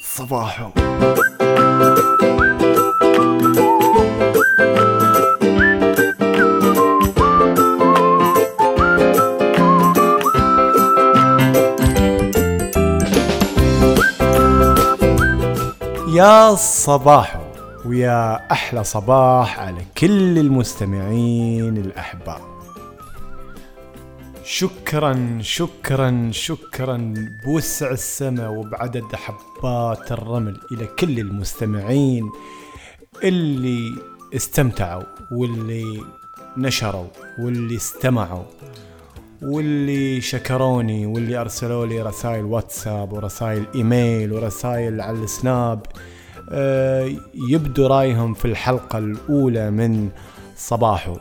صباحو. يا صباحو ويا أحلى صباح على كل المستمعين الاحباء شكرا شكرا شكرا. بوسع السماء وبعدد حبات الرمل إلى كل المستمعين اللي استمتعوا واللي نشروا واللي استمعوا واللي شكروني واللي أرسلوا لي رسائل واتساب ورسائل إيميل ورسائل على السناب. آه، يبدو رأيهم في الحلقة الأولى من صباحو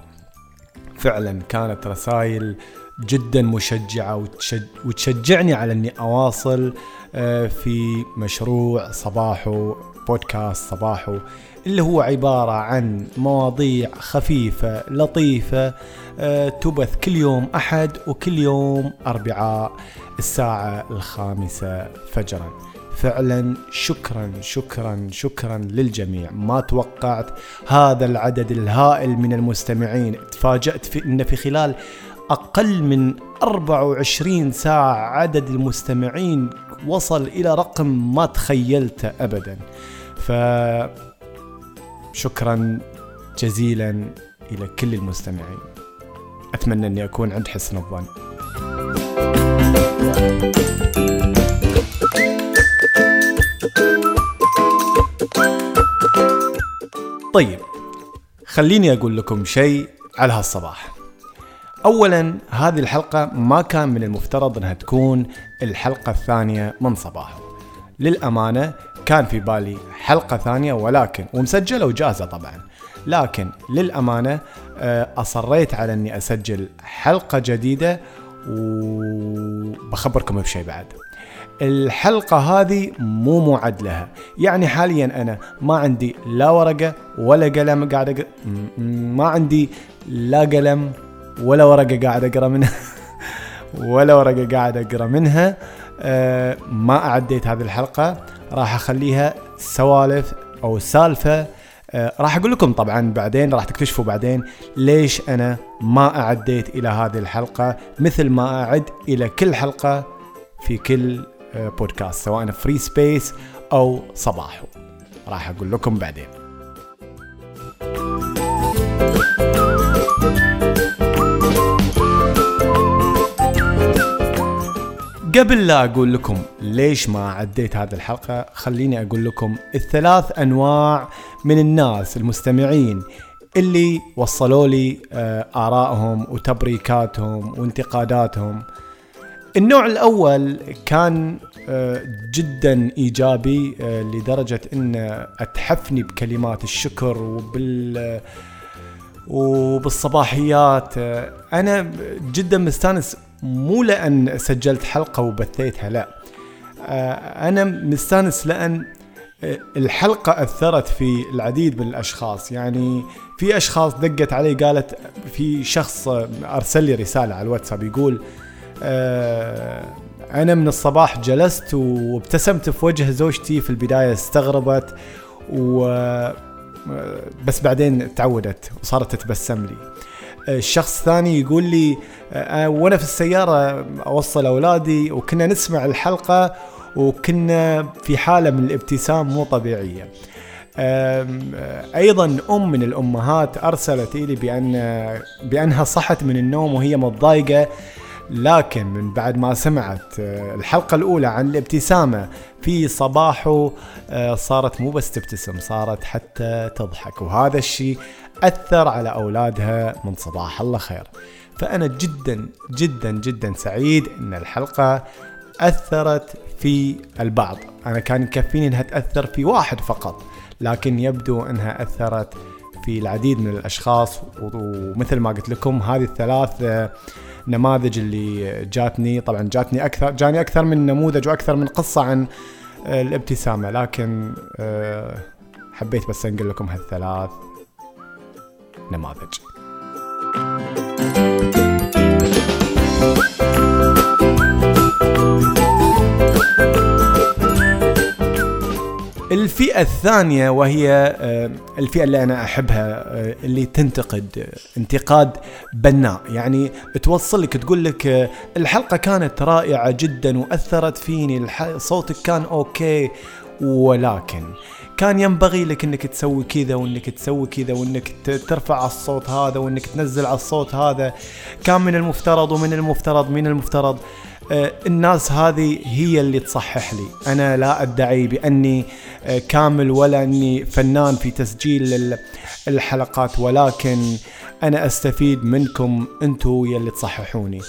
فعلا كانت رسائل جدا مشجعة وتشج- وتشجعني على أني أواصل آه، في مشروع صباحو بودكاست صباحو اللي هو عبارة عن مواضيع خفيفة لطيفة آه، تبث كل يوم أحد وكل يوم أربعاء الساعة الخامسة فجرا. فعلا شكرا شكرا شكرا للجميع. ما توقعت هذا العدد الهائل من المستمعين. تفاجأت في أن في خلال أقل من 24 ساعة عدد المستمعين وصل إلى رقم ما تخيلته أبدا. ف شكرا جزيلا إلى كل المستمعين. أتمنى أني أكون عند حسن الظن. طيب خليني أقول لكم شيء على هالصباح. اولا هذه الحلقة ما كان من المفترض أنها تكون الحلقة الثانية من صباح للأمانة كان في بالي حلقة ثانية ولكن ومسجلة وجاهزة طبعا. لكن للأمانة آه، أصريت على أني أسجل حلقة جديدة وبخبركم بشيء بعد. الحلقة هذه مو معد لها. يعني حاليا أنا ما عندي لا ورقة ولا قلم قاعد ما عندي لا قلم ولا ورقة قاعد أقرأ منها. ولا ورقة قاعد أقرأ منها. أه ما أعديت هذه الحلقة. راح أخليها سوالف أو سالفة. أه راح أقول لكم طبعا بعدين راح تكتشفوا بعدين ليش أنا ما أعديت إلى هذه الحلقة مثل ما أعد إلى كل حلقة في كل آه، بودكاست سواء Free Space أو صباحو. راح أقول لكم بعدين. قبل لا أقول لكم ليش ما عديت هذه الحلقة خليني أقول لكم الثلاث أنواع من الناس المستمعين اللي وصلوا لي آه، آرائهم وتبريكاتهم وانتقاداتهم. النوع الأول كان آه، جدا إيجابي آه، لدرجة إن أتحفني بكلمات الشكر وبال وبالصباحيات. أنا جدا مستانس مو لأن سجلت حلقة وبثيتها لا. آه، أنا مستانس لأن آه، الحلقة أثرت في العديد من الأشخاص. يعني في أشخاص دقت علي قالت في شخص أرسل لي رسالة على الواتساب يقول آه، أنا من الصباح جلست وابتسمت في وجه زوجتي في البداية استغربت و بس بعدين تعودت وصارت تتبسم لي. الشخص الثاني يقول لي آه، وأنا في السيارة أوصل أولادي وكنا نسمع الحلقة وكنا في حالة من الابتسام مو طبيعية. آه، أيضا أم من الأمهات أرسلت لي بأن بأنها صحت من النوم وهي متضايقة لكن من بعد ما سمعت آه، الحلقة الأولى عن الابتسامة في صباحه آه، صارت مو بس تبتسم صارت حتى تضحك. وهذا الشيء أثر على أولادها من صباح الله خير. فأنا جدا جدا جدا سعيد أن الحلقة أثرت في البعض. أنا كان يكفيني أنها تأثر في واحد فقط لكن يبدو أنها أثرت في العديد من الأشخاص. ومثل ما قلت لكم هذه الثلاث آه، نماذج اللي جاتني. طبعا جاتني أكثر جاني أكثر من نموذج وأكثر من قصة عن آه، الابتسامة. لكن آه، حبيت بس أنقل لكم هالثلاث نماذج. الفئة الثانية وهي آه، الفئة اللي أنا أحبها آه، اللي تنتقد انتقاد بناء. يعني توصل لك تقول لك الحلقة كانت رائعة جدا وأثرت فيني صوتك كان أوكي ولكن كان ينبغي لك إنك تسوي كذا وإنك تسوي كذا وإنك ترفع على الصوت هذا وإنك تنزل على الصوت هذا. كان من المفترض ومن المفترض من المفترض. آه، الناس هذه هي اللي تصحح لي. أنا لا أدعي بأني آه، كامل ولا أني فنان في تسجيل الحلقات ولكن أنا أستفيد منكم أنتم يلي تصححوني.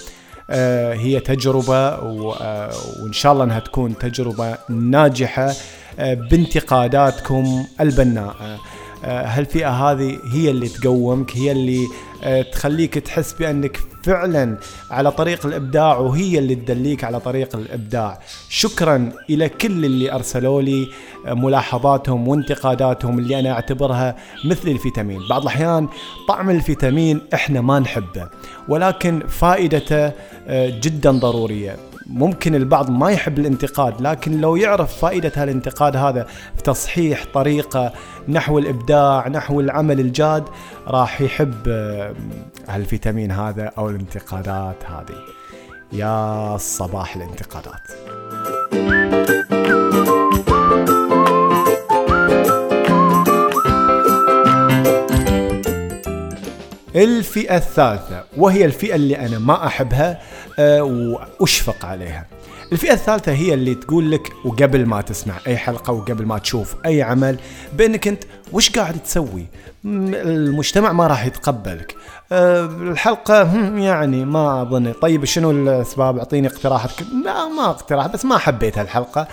آه، هي تجربة وإن شاء الله أنها تكون تجربة ناجحة بانتقاداتكم البناءة. هالفئة هذه هي اللي تقومك؟ هي اللي آه، تخليك تحس بأنك فعلا على طريق الإبداع وهي اللي تدليك على طريق الإبداع. شكرا إلى كل اللي أرسلوا لي آه، ملاحظاتهم وانتقاداتهم اللي أنا أعتبرها مثل الفيتامين. بعض الأحيان طعم الفيتامين إحنا ما نحبه ولكن فائدته آه، جدا ضرورية. ممكن البعض ما يحب الانتقاد لكن لو يعرف فائدة هالانتقاد هذا في تصحيح طريقة نحو الإبداع نحو العمل الجاد راح يحب آه، هالفيتامين هذا أو الانتقادات هذه. يا صباح الانتقادات. الفئة الثالثة وهي الفئة اللي أنا ما أحبها أه وأشفق عليها. الفئة الثالثة هي اللي تقول لك وقبل ما تسمع أي حلقة وقبل ما تشوف أي عمل بأنك أنت وش قاعد تسوي؟ المجتمع ما راح يتقبلك. أه الحلقة يعني ما أظن طيب شنو الأسباب؟ أعطيني اقتراحاتك لا ما اقتراح بس ما حبيت هالحلقة. آه،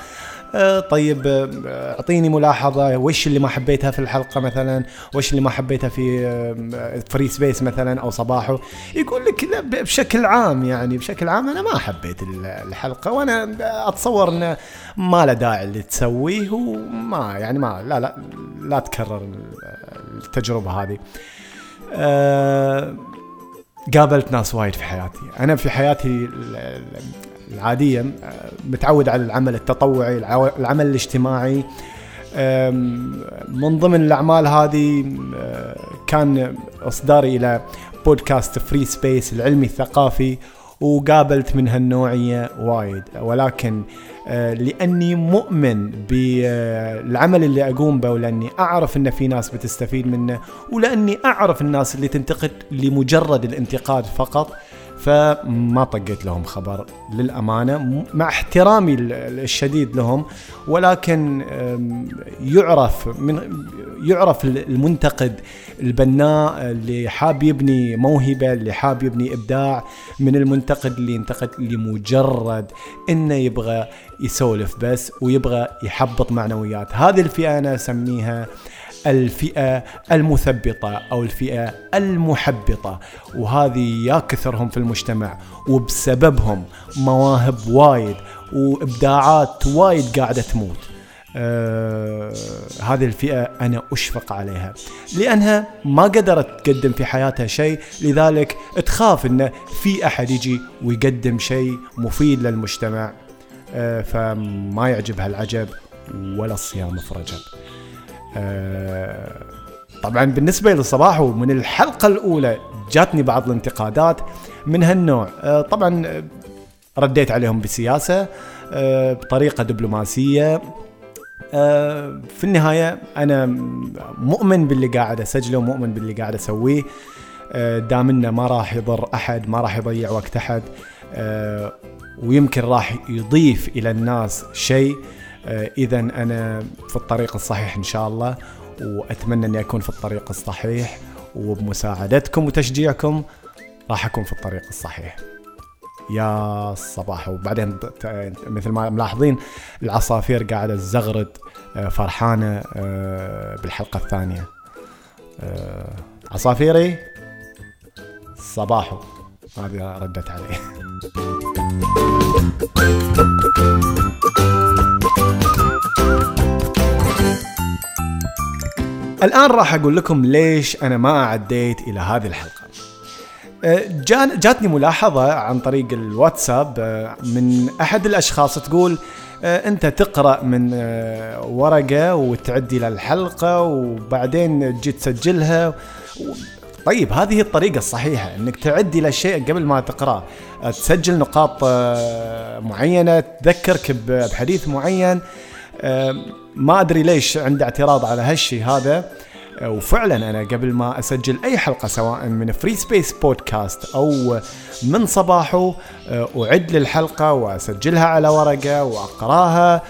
طيب آه، أعطيني ملاحظة وش اللي ما حبيتها في الحلقة مثلا؟ وش اللي ما حبيتها في Free آه، Space مثلا أو صباحو؟ يقول لك لا بشكل عام يعني بشكل عام أنا ما حبيت الحلقة وأنا أتصور انه ما له داعي اللي تسويه وما يعني ما لا لا لا تكرر التجربة هذه. قابلت ناس وايد في حياتي. أنا في حياتي العادية متعود على العمل التطوعي العمل الاجتماعي. من ضمن الأعمال هذه كان إصداري إلى بودكاست Free Space العلمي الثقافي وقابلت من هالنوعية وايد. ولكن لأني مؤمن بالعمل اللي أقوم به ولأني أعرف أن في ناس بتستفيد منه ولأني أعرف الناس اللي تنتقد لمجرد الانتقاد فقط. فما طقيت لهم خبر للأمانة مع احترامي الشديد لهم ولكن يعرف من يعرف المنتقد البناء اللي حاب يبني موهبة اللي حاب يبني إبداع من المنتقد اللي ينتقد لمجرد إنه يبغى يسولف بس ويبغى يحبط معنويات. هذه الفئة أنا أسميها الفئة المثبطة أو الفئة المحبطة. وهذه يا كثرهم في المجتمع وبسببهم مواهب وايد وإبداعات وايد قاعدة تموت. آه هذه الفئة أنا أشفق عليها. لأنها ما قدرت تقدم في حياتها شيء لذلك تخاف أنه في أحد يجي ويقدم شيء مفيد للمجتمع. آه فما يعجبها العجب ولا الصيام في رجب. طبعا بالنسبة للصباح ومن الحلقة الأولى جاتني بعض الانتقادات من هالنوع. آه، طبعا رديت عليهم بسياسة آه، بطريقة دبلوماسية. في النهاية أنا مؤمن باللي قاعد أسجله ومؤمن باللي قاعد أسويه. دام إنه ما راح يضر أحد ما راح يضيع وقت أحد ويمكن راح يضيف إلى الناس شيء. آه، اذا أنا في الطريق الصحيح إن شاء الله وأتمنى أني أكون في الطريق الصحيح وبمساعدتكم وتشجيعكم راح أكون في الطريق الصحيح. يا الصباح وبعدين مثل ما ملاحظين العصافير قاعدة تزغرد آه، فرحانة آه، بالحلقة الثانية. عصافيري صباحو. هذه ردت عليه الآن راح أقول لكم ليش أنا ما عديت إلى هذه الحلقة. أه، جان جاتني ملاحظة عن طريق الواتساب أه، من أحد الأشخاص تقول آه، أنت تقرأ من ورقة وتعدي للحلقه وبعدين تجي تسجلها. طيب هذه الطريقة الصحيحة إنك تعدي للشيء قبل ما تقرأه. تسجل نقاط معينة تذكرك بحديث معين ما أدري ليش عندي اعتراض على هالشيء هذا. وفعلا أنا قبل ما أسجل أي حلقة سواء من Free Space بودكاست أو من صباحه أعد للحلقة وأسجلها على ورقة وأقراها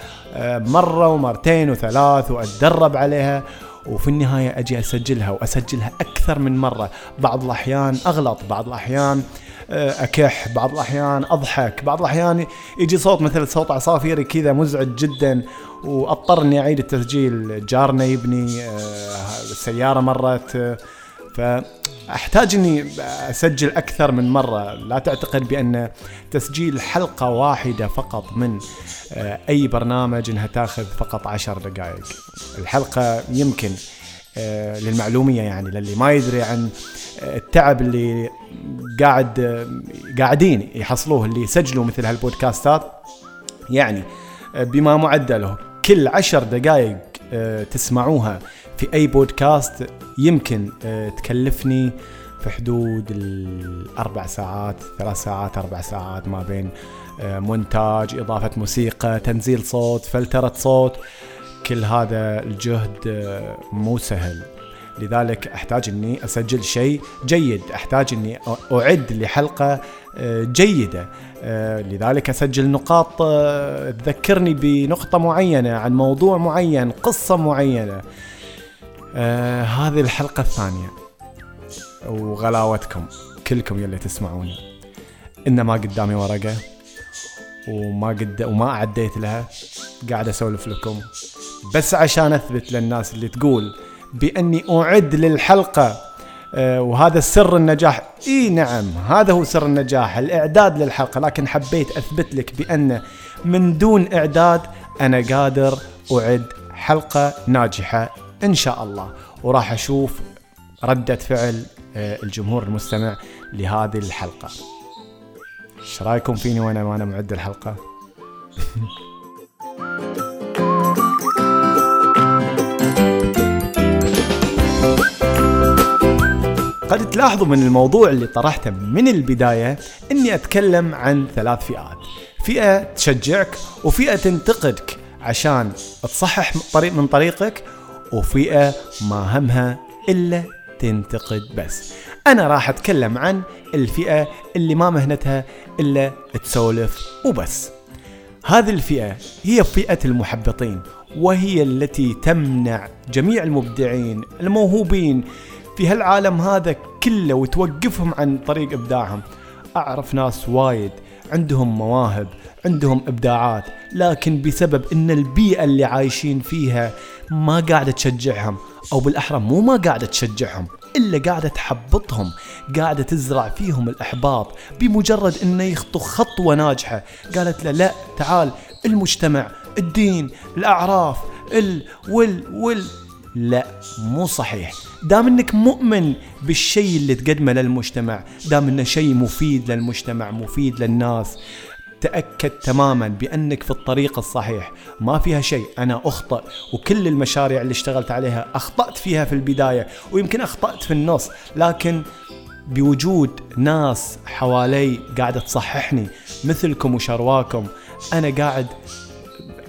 مرة ومرتين وثلاث وأتدرب عليها. وفي النهاية أجي أسجلها وأسجلها أكثر من مرة. بعض الأحيان أغلط بعض الأحيان أكح. بعض الأحيان أضحك. بعض الأحيان يجي صوت مثل صوت عصافيري كذا مزعج جدا واضطر اني أعيد التسجيل. جارنا يبني آه، السياره مرت. فأحتاج إني أسجل أكثر من مرة. لا تعتقد بأن تسجيل حلقة واحدة فقط من آه، أي برنامج إنها تأخذ فقط عشر دقائق. الحلقة يمكن آه، للمعلومية يعني للي ما يدري عن التعب اللي قاعد قاعدين يحصلوه اللي يسجلوا مثل هالبودكاستات. يعني بما معدله كل عشر دقائق آه، تسمعوها في أي بودكاست يمكن آه، تكلفني في حدود الأربع ساعات ثلاث ساعات أربع ساعات ما بين آه، مونتاج إضافة موسيقى تنزيل صوت فلترة صوت. كل هذا الجهد مو سهل. لذلك أحتاج إني أسجل شيء جيد. أحتاج إني أعد لحلقة جيدة. آه، لذلك أسجل نقاط آه، تذكرني بنقطة معينة عن موضوع معين قصة معينة. آه هذه الحلقة الثانية. وغلاوتكم كلكم يلي تسمعوني. ان ما قدامي ورقة وما قد وما اعديت لها. قاعد أسولف لكم. بس عشان أثبت للناس اللي تقول بأني أعد للحلقة آه، وهذا سر النجاح. إي نعم هذا هو سر النجاح الإعداد للحلقة. لكن حبيت أثبت لك بأن من دون إعداد أنا قادر أعد حلقة ناجحة إن شاء الله. وراح أشوف ردة فعل آه، الجمهور المستمع لهذه الحلقة. إيش رأيكم فيني وأنا وأنا معد الحلقة؟ قد تلاحظوا من الموضوع اللي طرحته من البداية إني أتكلم عن ثلاث فئات. فئة تشجعك وفئة تنتقدك عشان تصحح طريق من طريقك وفئة ما همها إلا تنتقد بس. أنا راح أتكلم عن الفئة اللي ما مهنتها إلا تسولف وبس. هذه الفئة هي فئة المحبطين وهي التي تمنع جميع المبدعين الموهوبين في هالعالم هذا كله وتوقفهم عن طريق إبداعهم. أعرف ناس وايد عندهم مواهب عندهم إبداعات لكن بسبب إن البيئة اللي عايشين فيها ما قاعدة تشجعهم أو بالأحرى مو ما قاعدة تشجعهم إلا قاعدة تحبطهم قاعدة تزرع فيهم الأحباط بمجرد انه يخطو خطوة ناجحة. قالت له لا تعال المجتمع الدين الأعراف ال وال وال لا مو صحيح. دام انك مؤمن بالشيء اللي تقدمه للمجتمع دام انه شيء مفيد للمجتمع مفيد للناس تأكد تماما بأنك في الطريق الصحيح. ما فيها شيء. أنا أخطأ وكل المشاريع اللي اشتغلت عليها أخطأت فيها في البداية ويمكن أخطأت في النص. لكن بوجود ناس حوالي قاعدة تصححني مثلكم وشرواكم أنا قاعد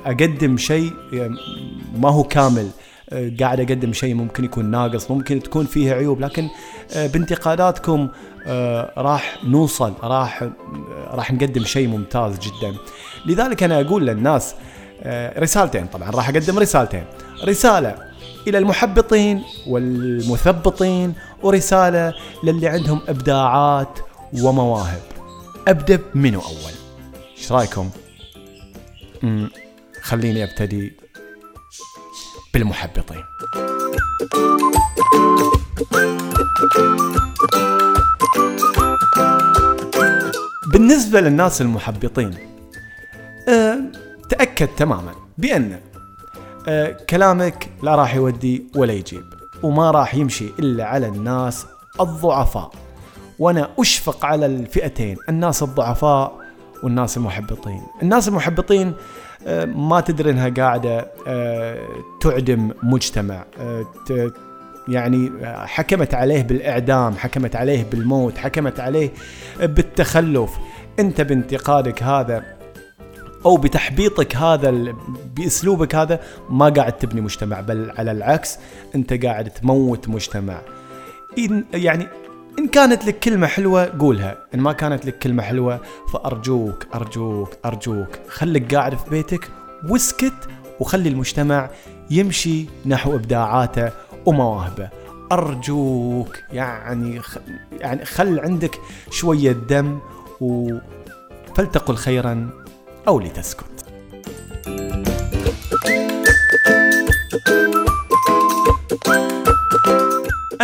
أقدم شيء ما هو كامل. قاعد أقدم شيء ممكن يكون ناقص ممكن تكون فيه عيوب لكن آه، بانتقاداتكم آه، راح نوصل راح آه، راح نقدم شيء ممتاز جدا. لذلك أنا أقول للناس رسالتين طبعا راح أقدم رسالتين. رسالة إلى المحبطين والمثبطين ورسالة للي عندهم إبداعات ومواهب. أبدأ منو أول؟ إيش رأيكم؟ خليني أبتدي بالمحبطين. بالنسبة للناس المحبطين أه تأكد تماما بأن أه كلامك لا راح يودي ولا يجيب وما راح يمشي إلا على الناس الضعفاء. وأنا أشفق على الفئتين الناس الضعفاء والناس المحبطين. الناس المحبطين آه، ما تدري إنها قاعدة آه، تعدم مجتمع. آه، يعني حكمت عليه بالإعدام حكمت عليه بالموت حكمت عليه بالتخلف. أنت بانتقادك هذا أو بتحبيطك هذا بأسلوبك هذا ما قاعد تبني مجتمع بل على العكس أنت قاعد تموت مجتمع. يعني إن كانت لك كلمة حلوة قولها إن ما كانت لك كلمة حلوة فأرجوك أرجوك أرجوك. خليك قاعد في بيتك واسكت وخلي المجتمع يمشي نحو إبداعاته ومواهبه. أرجوك يعني خ... يعني خل عندك شوية دم و فلتقل خيرا أو لتسكت.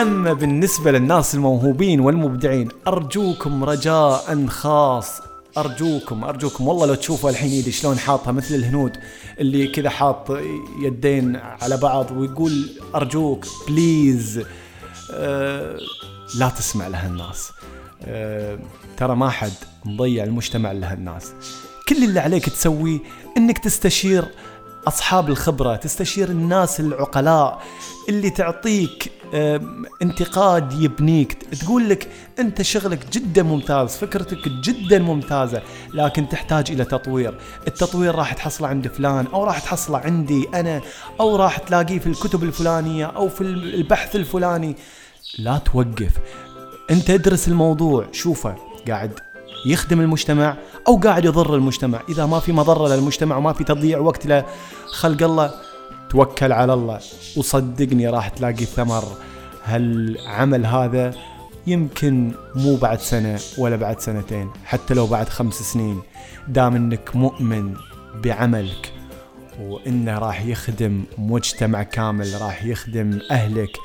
أما بالنسبة للناس الموهوبين والمبدعين أرجوكم رجاء خاص. أرجوكم أرجوكم. والله لو تشوفوا الحين يدي شلون حاطها مثل الهنود اللي كذا حاط يدين على بعض ويقول أرجوك بليز أه لا تسمع لهالناس أه ترى ما حد مضيع المجتمع لهالناس كل اللي عليك تسويه إنك تستشير أصحاب الخبرة تستشير الناس العقلاء اللي تعطيك انتقاد يبنيك. تقول لك أنت شغلك جدا ممتاز فكرتك جدا ممتازة لكن تحتاج إلى تطوير. التطوير راح تحصله عند فلان أو راح تحصله عندي أنا أو راح تلاقيه في الكتب الفلانية أو في البحث الفلاني. لا توقف. أنت ادرس الموضوع شوفه قاعد يخدم المجتمع أو قاعد يضر المجتمع. إذا ما في مضرة للمجتمع وما في تضييع وقت لخلق الله توكل على الله. وصدقني راح تلاقي ثمر. هالعمل هذا يمكن مو بعد سنة ولا بعد سنتين حتى لو بعد خمس سنين. دام إنك مؤمن بعملك وإنه راح يخدم مجتمع كامل راح يخدم أهلك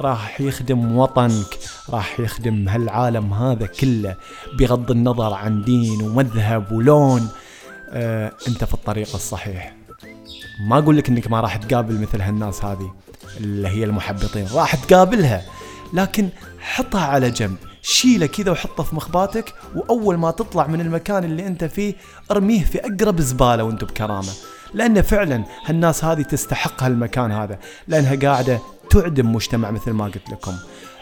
راح يخدم وطنك راح يخدم هالعالم هذا كله بغض النظر عن دين ومذهب ولون. آه انت في الطريق الصحيح. ما أقول لك إنك ما راح تقابل مثل هالناس هذه اللي هي المحبطين. راح تقابلها لكن حطها على جنب. شيله كذا وحطه في مخباتك وأول ما تطلع من المكان اللي أنت فيه ارميه في أقرب زبالة وانت بكرامة. لأن فعلا هالناس هذه تستحق هالمكان هذا لأنها قاعدة تعدم مجتمع مثل ما قلت لكم.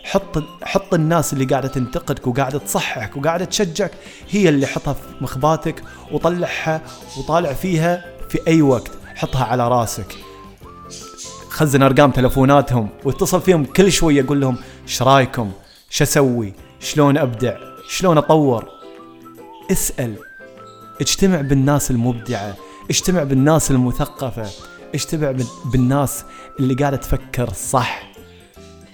حط حط الناس اللي قاعدة تنتقدك وقاعدة تصححك وقاعدة تشجعك هي اللي حطها في مخباتك وطلعها وطالع فيها في أي وقت. حطها على راسك. خزن أرقام تلفوناتهم واتصل فيهم كل شوية أقول لهم إيش رأيكم؟ شو أسوي؟ شلون أبدع؟ شلون أطور؟ اسأل. اجتمع بالناس المبدعة. اجتمع بالناس المثقفة. اجتمع بالناس اللي قاعدة تفكر صح؟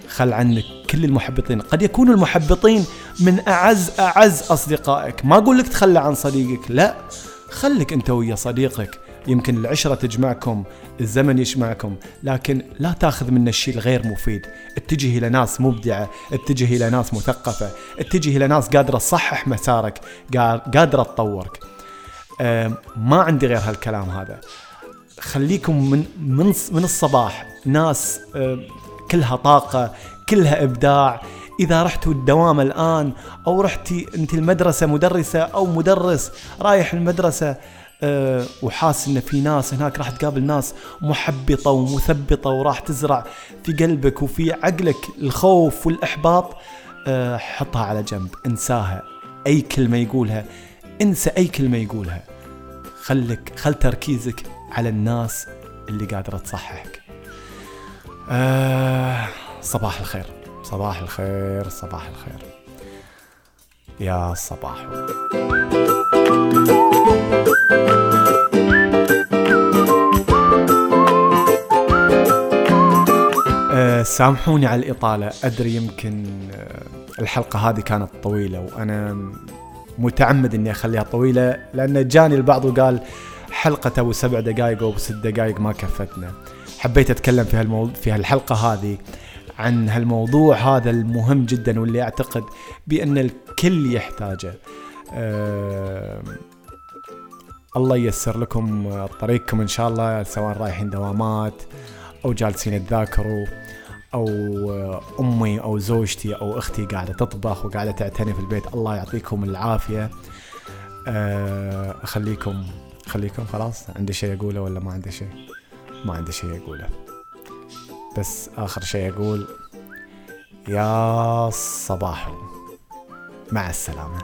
خل عنك كل المحبطين. قد يكونوا المحبطين من أعز أعز أصدقائك. ما أقول لك تخلى عن صديقك لا. خليك أنت ويا صديقك. يمكن العشرة تجمعكم الزمن يجمعكم لكن لا تاخذ منه الشيء الغير مفيد. اتجه إلى ناس مبدعة اتجه إلى ناس مثقفة اتجه إلى ناس قادرة تصحح مسارك قادرة تطورك. ما عندي غير هالكلام هذا. خليكم من من من الصباح. ناس كلها طاقة كلها إبداع. إذا رحتوا الدوام الآن أو رحتي أنت المدرسة مدرسة أو مدرس رايح المدرسة أه وحاس إن في ناس هناك راح تقابل ناس محبطة ومثبطة وراح تزرع في قلبك وفي عقلك الخوف والإحباط أه حطها على جنب. انساها. أي كلمة يقولها انسى أي كلمة يقولها. خلك خل تركيزك على الناس اللي قادرة تصححك. أه صباح الخير. صباح الخير صباح الخير. يا صباح. أه سامحوني على الإطالة. أدري يمكن أه الحلقة هذه كانت طويلة وأنا متعمد إني أخليها طويلة لأن جاني البعض وقال حلقة أبو سبع دقائق أو ست دقائق ما كفتنا. حبيت أتكلم في هالموضوع في هالحلقة هذه عن هالموضوع هذا المهم جدا واللي أعتقد بأن الكل يحتاجه. أه الله ييسر لكم طريقكم إن شاء الله سواء رايحين دوامات أو جالسين تذاكروا أو أمي أو زوجتي أو أختي قاعدة تطبخ وقاعدة تعتني في البيت الله يعطيكم العافية. آه، أخليكم خليكم خلاص عندي شيء أقوله ولا ما عندي شيء ما عندي شيء أقوله. بس آخر شيء أقول يا صباح. مع السلامة.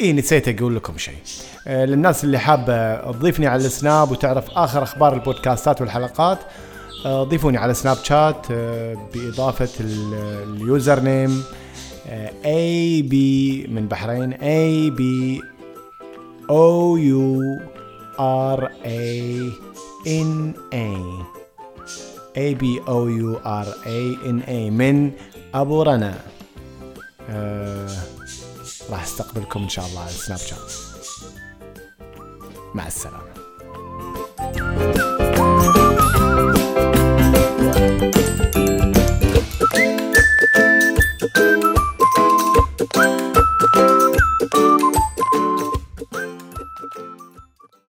اي نسيت أقول لكم شيء آه، للناس اللي حابة تضيفني على ال Snap وتعرف آخر أخبار البودكاستات والحلقات آه، ضيفوني على Snapchat آه، بإضافة ال- ال username اي بي من بحرين اي بي O U R A N A A B O U R A N A من أبو رنا. آه راح أستقبلكم إن شاء الله على Snapchat مع السلامة.